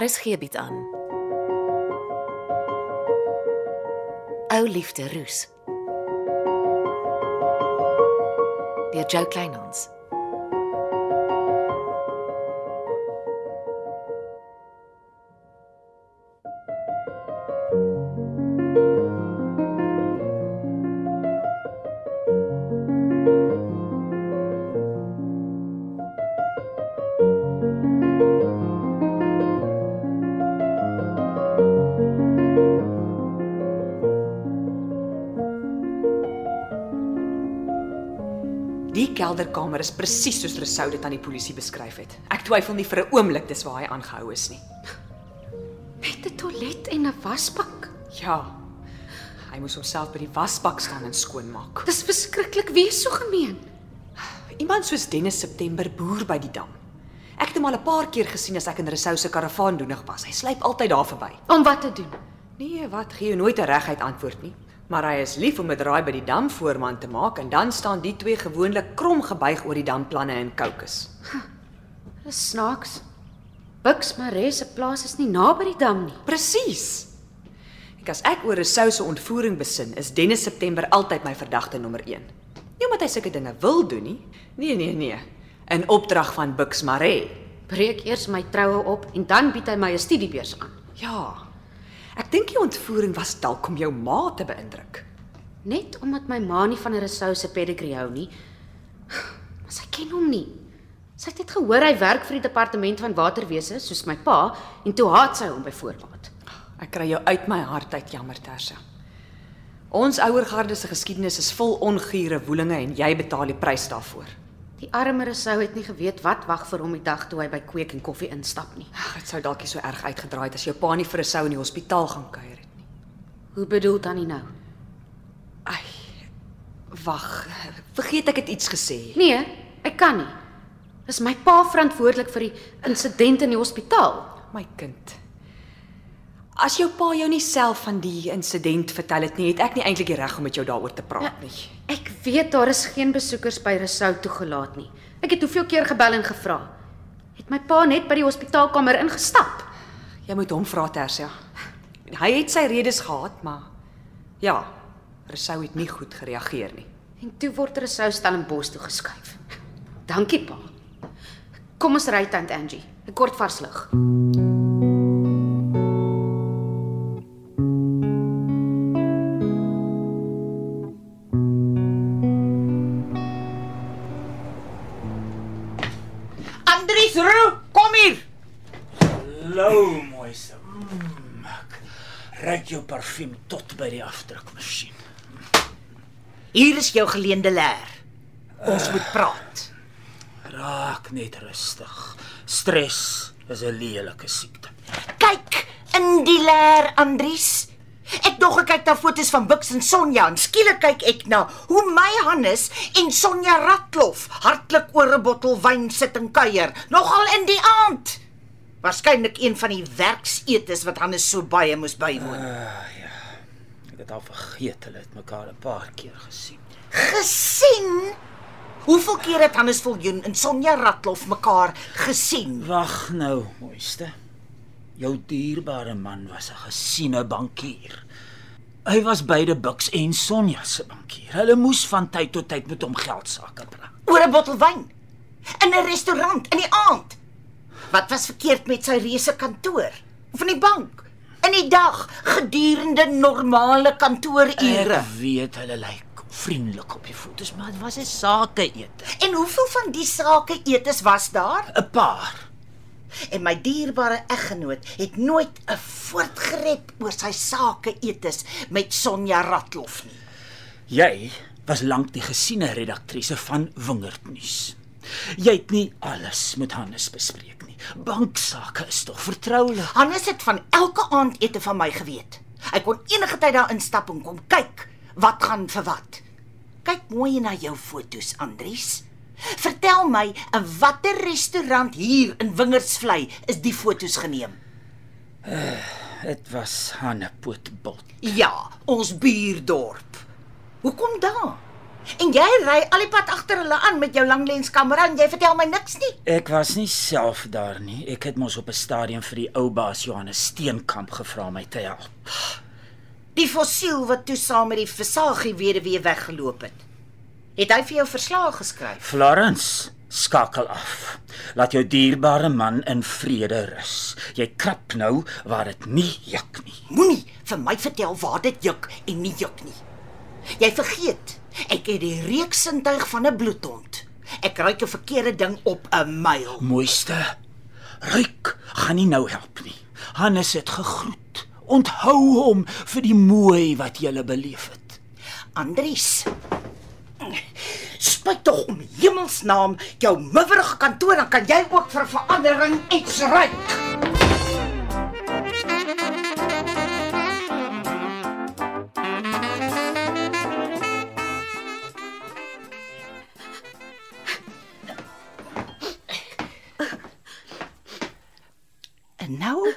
RSG bied aan. Ou liefde roes. Deur Jo Kleinhans. Kelderkamer is presies soos Rousseau dit aan die polisie beskryf het. Ek twyfel nie vir 'n oomblik dis waar hy aangehou is nie. Met 'n toilet en 'n wasbak. Ja. Hy moes homself by die wasbak staan en skoonmaak. Dis verskriklik, wie is so gemeen? Iemand soos Dennis September boer by die dam. Ek het hom al 'n paar keer gesien as ek in Rousseau se karavaan doenig was. Hy sluip altyd daar verby. Om wat te doen? Nee, wat gee jou nooit 'n reguit antwoord nie. Maar hy is lief om 'n draai by die dam voorman te maak en dan staan die twee gewoonlik krom gebuig oor die damplanne in Kokes. Dis snaaks. Bux Maree se plaas is nie naby die dam nie. Presies. Ek as ek oor Rousseau se ontvoering besin, is Dennis September altyd my verdagte nommer 1. Nie omdat hy sulke dinge wil doen nie. Nee, nee, nee. In opdrag van Bux Maree. Breek eers my troue op en dan bied hy my 'n studiebeurs aan. Ja. Ek dink die ontvoering was dalk om jou ma te beïndruk. Net omdat my ma nie van 'n Rousseau se pedigree hou nie. Maar sy ken hom nie. Sy het net gehoor hy werk vir die departement van waterwese soos my pa en toe haat sy hom byvoorbeeld. Ek kry jou uit my hart uit, jammer Tersa. Ons ouer garde se geskiedenis is vol ongure woelinge en jy betaal die prys daarvoor. Die arme Rousseau het nie geweet wat wag vir hom die dag toe hy by Kweek en Koffie instap nie. Ag, dit sou dalk nie so erg uitgedraai het as jou pa nie vir 'n sou in die hospitaal gaan kuier het nie. Hoe bedoel dan nie nou? Ai. Wag, vergeet ek het iets gesê. Nee, ek kan nie. Is my pa verantwoordelik vir die insident in die hospitaal? My kind. As jou pa jou nie self van die insident vertel het nie, het ek nie eintlik die reg om met jou daaroor te praat nie. Ek weet daar is geen besoekers by Rousseau toegelaat nie. Ek het hoeveel keer gebel en gevra. Het my pa net by die hospitaalkamer ingestap? Jy moet hom vra, Tersia. Hy het sy redes gehad, maar ja, Rousseau het nie goed gereageer nie. En toe word Rousseau Stellenbosch toe geskuif. Dankie pa. Kom ons ry tant Angie. 'n Kort vars lig. Roo, kom hier. Hallo, mooiste. Mm, ek ruik jou parfuum tot by die afdrukmasjien. Hier is jou geleende leer. Ons moet praat. Raak net rustig. Stres is 'n lelike siekte. Kyk in die leer, Andries. Ek dog ek kyk na foto's van Bux en Sonja en skielik kyk ek na hoe my Hannes en Sonja Ratlof hartlik oor 'n bottel wyn sit en kuier, nogal in die aand. Waarskynlik een van die werksetes wat Hannes so baie moes bywoon. Ek het al vergeet hulle het mekaar 'n paar keer gesien. Gesien? Hoeveel keer het Hannes Viljoen en Sonja Ratlof mekaar gesien? Wag nou, mooiste. Jou dierbare man was 'n gesiene bankier. Hy was beide Bux en Sonja se bankier. Hulle moes van tyd tot tyd met hom geld sake praat. oor 'n bottel wyn in 'n restaurant in die aand. Wat was verkeerd met sy reuse kantoor of in die bank? In die dag gedurende normale kantoorure. Ek weet hulle lyk vriendelik op die foto's, maar dit was 'n sakeete. En hoeveel van die sake etes was daar? 'n Paar. En my dierbare eggenoot het nooit 'n voortgerep oor sy sake etes met Sonja Ratlof nie. Jy was lank die gesiene redaktrise van Wingerdnuus. Jy het nie alles met Hannes bespreek nie. Banksaake is tog vertroulik. Hannes het van elke aandete van my geweet. Hy kon enige tyd daar instap en kom kyk wat gaan vir wat. Kyk mooi na jou foto's, Andries. Vertel my, in watter restaurant hier in Wingersvlei is die foto's geneem? Dit was Hannepootbult. Ja, ons buurdorp. Hoekom daar? En jy ry al die pad agter hulle aan met jou langlenskamera en jy vertel my niks nie. Ek was nie self daar nie. Ek het mos op 'n stadium vir die ou baas Johannes Steenkamp gevra my te help. Die fossiel wat toe saam met die Versagie weduwee weggeloop het. Het hy vir jou verslae geskryf? Florence, skakel af. Laat jou dierbare man in vrede rus. Jy krap nou waar dit nie juk nie. Moenie vir my vertel waar dit juk en nie juk nie. Jy vergeet, ek het die reuksintuig van 'n bloedhond. Ek ruik 'n verkeerde ding op 'n myl. Mooiste. Ryk gaan nie nou help nie. Hannes het gegroet. Onthou hom vir die mooi wat jy beleef het. Andries. Spuit tog om hemelsnaam jou miwerige kantoor dan kan jy ook vir verandering iets ruik. En nou,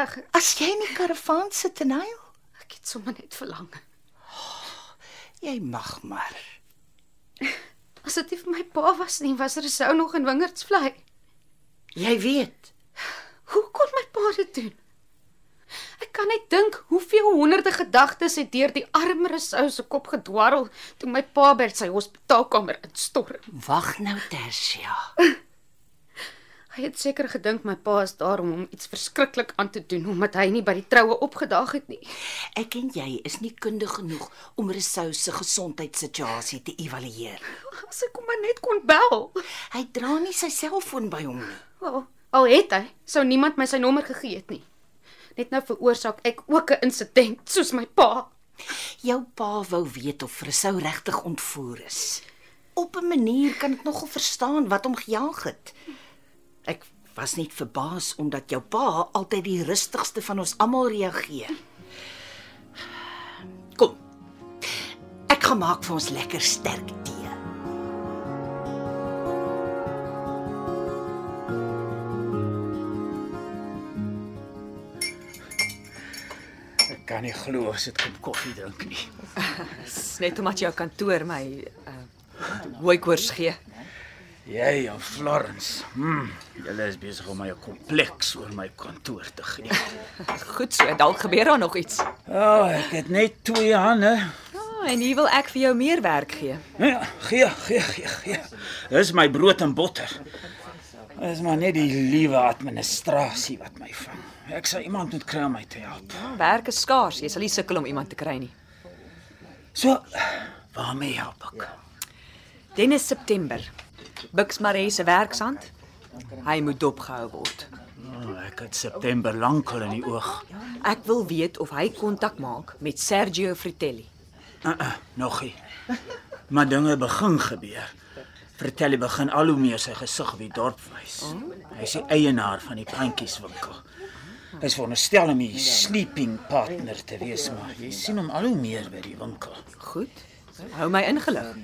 Ag, as jy in die karavaan sit en huil, ek het sommer net verlang. jy mag maar. As dit nie vir my pa was nie, was er sou nog in Wingerdsvlei. Jy weet, Hoe kon my pa dit doen? Ek kan net dink hoeveel honderde gedagtes het deur die arme Rousseau se kop gedwarrel toe my pa by sy hospitaalkamer instorm. wag nou Tersia. Hy het seker gedink my pa is daar om hom iets verskriklik aan te doen omdat hy nie by die troue opgedaag het nie. Ek en jy is nie kundig genoeg om Rousseau se gesondheidssituasie te evalueer. As ek hom maar net kon bel. Hy dra nie sy selfoon by hom nie. Wel, al het hy, sou niemand my sy nommer gegee het nie. Net nou veroorsaak ek ook 'n insident soos my pa. Jou pa wou weet of Rousseau regtig ontvoer is. Op 'n manier kan ek nogal verstaan wat hom gejaag het. Ek was net verbaas omdat jou pa altyd die rustigste van ons almal reageer. Kom. Ek gaan maak vir ons lekker sterk tee. Ek kan nie glo as dit kom koffie drink nie. Dis net omdat jou kantoor my uh hooi koors gee. Jy en Florence. Hm, julle is besig om my 'n kompleks oor my kantoor te gee. Goed so, dalk gebeur daar nog iets. Ja, oh, ek het net twee hande. Ah, en hier wil ek vir jou meer werk gee. Ja, gee, gee, gee, gee. Dis my brood en botter. Dis maar net die liewe administrasie wat my vang. Ek sal iemand moet kry om my te help. Werk is skaars. Jy sal nie sukkel om iemand te kry nie. So, waarmee help ek? Dennis September. Bux Maree se werkshand. Hy moet dopgehou word. Oh, ek het September lankal in die oog. Ek wil weet of hy kontak maak met Sergio Fritelli. Uh, uh, nog nie. Maar dinge begin gebeur. Hy begin al hoe meer sy gesig op die dorp wys. Hy is die eienaar van die plantjieswinkel. Hy is veronderstel om die sleeping partner te wees, maar jy sien hom al hoe meer by die winkel. Goed. Hou my ingelig.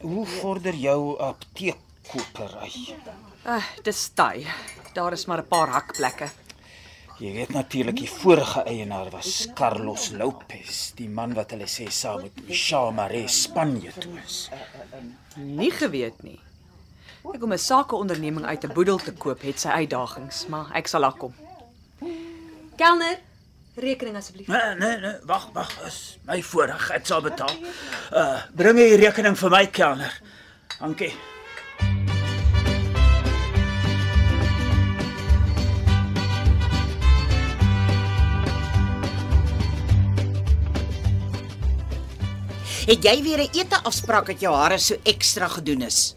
Hoe vorder jou apteekkopery? Ah, dis taai. Daar is maar 'n paar hakplekke. Jy weet natuurlik die vorige eienaar was Carlos Lopez, die man wat hulle sê saam met Michelle Maree Spanje toe is. Nie geweet nie. Ek om 'n sakeonderneming uit 'n boedel te koop het sy uitdagings, maar ek sal daar kom. Kelner, rekening asseblief. Nee, nee, nee, wag, wag, is my voorreg, ek sal betaal. Uh, bring die rekening vir my kelner. Dankie. Het jy weer 'n ete afspraak dat jou hare so ekstra gedoen is?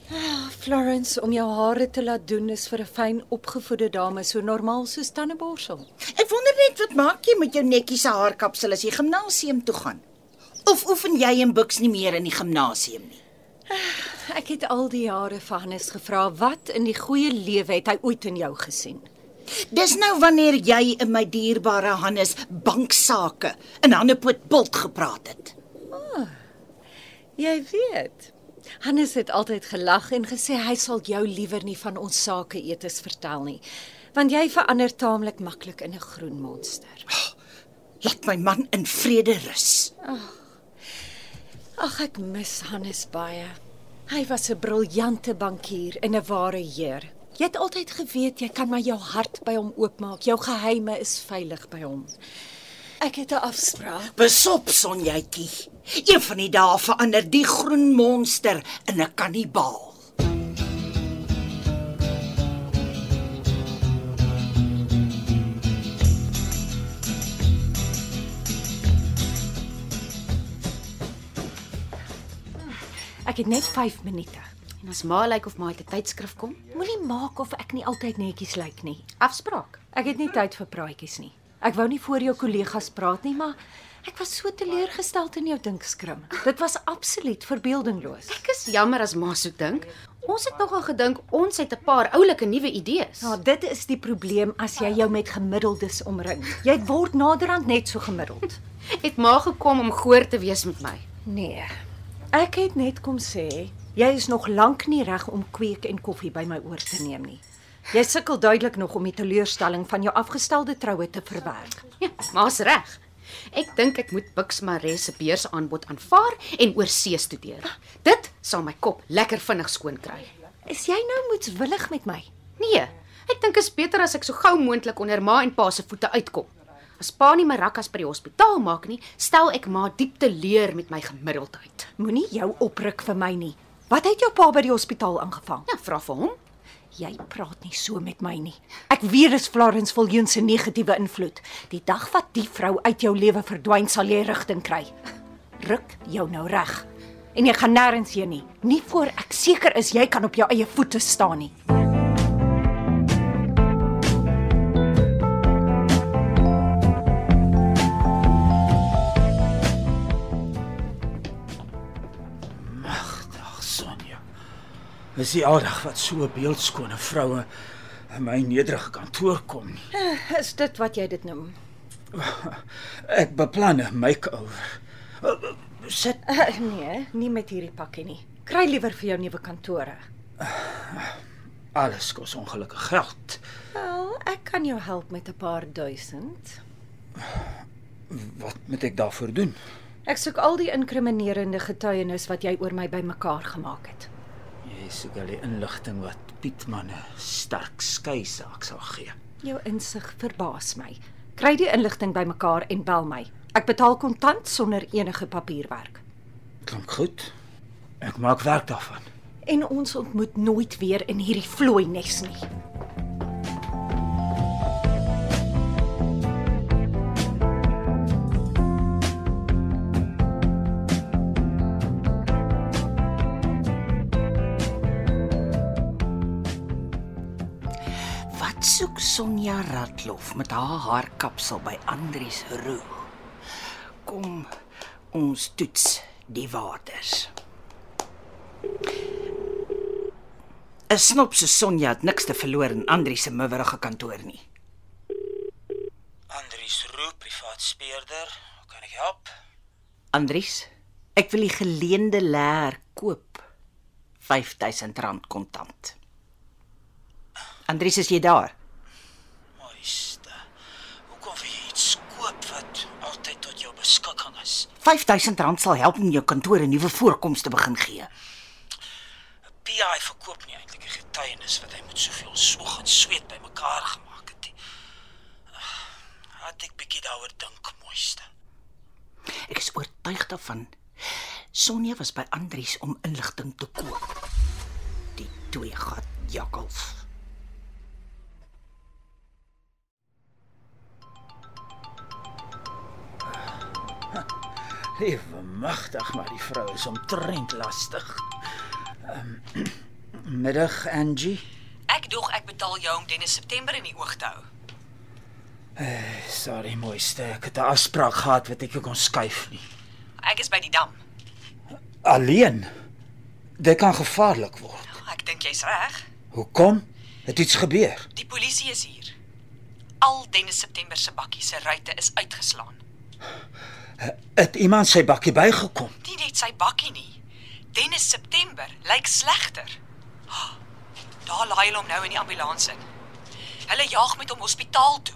Florence, om jou hare te laat doen is vir 'n fyn opgevoede dame so normaal soos tandeborsel. Ek wonder net wat maak jy met jou netjiese haarkapsel as jy gimnasium toe gaan? Of oefen jy en Bux nie meer in die gimnasium nie? Ek het al die jare vir Hannes gevra wat in die goeie lewe het hy ooit in jou gesien? Dis nou wanneer jy in my dierbare Hannes banksaake in Hannepoort bult gepraat het. Jy weet. Hannes het altyd gelag en gesê hy sal jou liewer nie van ons sake etes vertel nie, want jy verander taamlik maklik in 'n groen monster. Laat my man in vrede rus. Ag ek mis Hannes baie. Hy was 'n briljante bankier en 'n ware heer. Jy het altyd geweet jy kan maar jou hart by hom oopmaak. Jou geheime is veilig by hom. Ek het 'n afspraak. Besop Sonjatjie. Een van die dae verander die groen monster in 'n kannibaal. Ek het net 5 minute. En as ma lyk of ma uit 'n tydskrif kom, Moenie maak of ek nie altyd netjies lyk nie. afspraak. Ek het nie tyd vir praatjies nie. Ek wou nie voor jou kollegas praat nie, maar ek was so teleurgestel in jou dinkskrim. Dit was absoluut verbeeldingloos. Ek is jammer as ma so dink. Ons het nogal gedink ons het 'n paar oulike nuwe idees. Nou, dit is die probleem as jy jou met gemiddeldes omring. Jy word naderhand net so gemiddeld. Het ma gekom om goor te wees met my. Nee. Ek het net kom sê jy is nog lank nie reg om kweek en koffie by my oor te neem nie. Jy sukkel duidelik nog om die teleurstelling van jou afgestelde troue te verwerk. Ja, ma's reg. Ek dink ek moet Bux Maree se beursaanbod aanvaar en oor see studeer. Dit sal my kop lekker vinnig skoon kry. Is jy nou moetswillig met my? Nee, ek dink is beter as ek so gou moontlik onder ma en pa se voete uitkom. As pa nie my rakkas by die hospitaal maak nie, stel ek ma diep teleur met my gemiddeldheid. Moenie jou opruk vir my nie. Wat het jou pa by die hospitaal aangevang? Ja, vra vir hom. Jy praat nie so met my nie. Ek weet dis Florence Viljoen se negatiewe invloed. Die dag wat die vrou uit jou lewe verdwyn, sal jy rigting kry. Ruk jou nou reg. En jy gaan nêrens heen nie, nie voor ek seker is jy kan op jou eie voete staan nie. Is die aldag wat so beeldskone vroue in my nederige kantoor kom nie. Is dit wat jy dit noem? Ek beplan 'n make-over. Uh, Sit Uh, nee, nie met hierdie pakkie nie. Kry liewer vir jou nuwe kantore. alles kos ongelukkig geld. Wel, ek kan jou help met 'n paar duisend. Wat moet ek daarvoor doen? Ek soek al die inkriminerende getuienis wat jy oor my bymekaar gemaak het. Jy soek al die inligting wat Pietman 'n sterk skei saak sal gee. Jou insig verbaas my. Kry die inligting bymekaar en bel my. Ek betaal kontant sonder enige papierwerk. Klink goed. Ek maak werk daarvan. En ons ontmoet nooit weer in hierdie vlooi nes nie. Sonja Ratloff met haar haarkapsel by Andries Roo? Kom ons toets die waters. 'n Snop so Sonja het niks te verloor in Andries se miwerige kantoor nie. Andries Roo, privaat speurder. Hoe kan ek help? Andries, ek wil die geleende leer koop. R5000 kontant. Andries, is jy daar? Mooiste. Hoekom wil jy iets koop wat altyd tot jou beskikking is? R5000 sal help om jou kantoor 'n nuwe voorkoms te begin gee. 'n PI verkoop nie eintlik 'n getuienis wat hy met soveel soeg en sweet bymekaar gemaak het nie. Had ek bietjie daaroor dink, mooiste. Ek is oortuig daarvan. Sonja was by Andries om inligting te koop. Die twee gat jakkals. Liewe magtig, maar die vrou is omtrent lastig. Um, middag Angie. Ek dog ek betaal jou om Dennis September in die oog te hou. Sorry mooiste, ek het 'n afspraak gehad wat ek nie kon skuif nie. Ek is by die dam. Alleen. Dit kan gevaarlik word. Ek dink jy's reg. Hoekom? Het iets gebeur? Die polisie is hier. Al Dennis September se bakkie se ruitte is uitgeslaan. Het iemand sy bakkie bygekom? Nie net sy bakkie nie. Dennis September lyk slegter. Ah, Daar laai hulle hom nou in die ambulans in. Hulle jaag met hom hospitaal toe.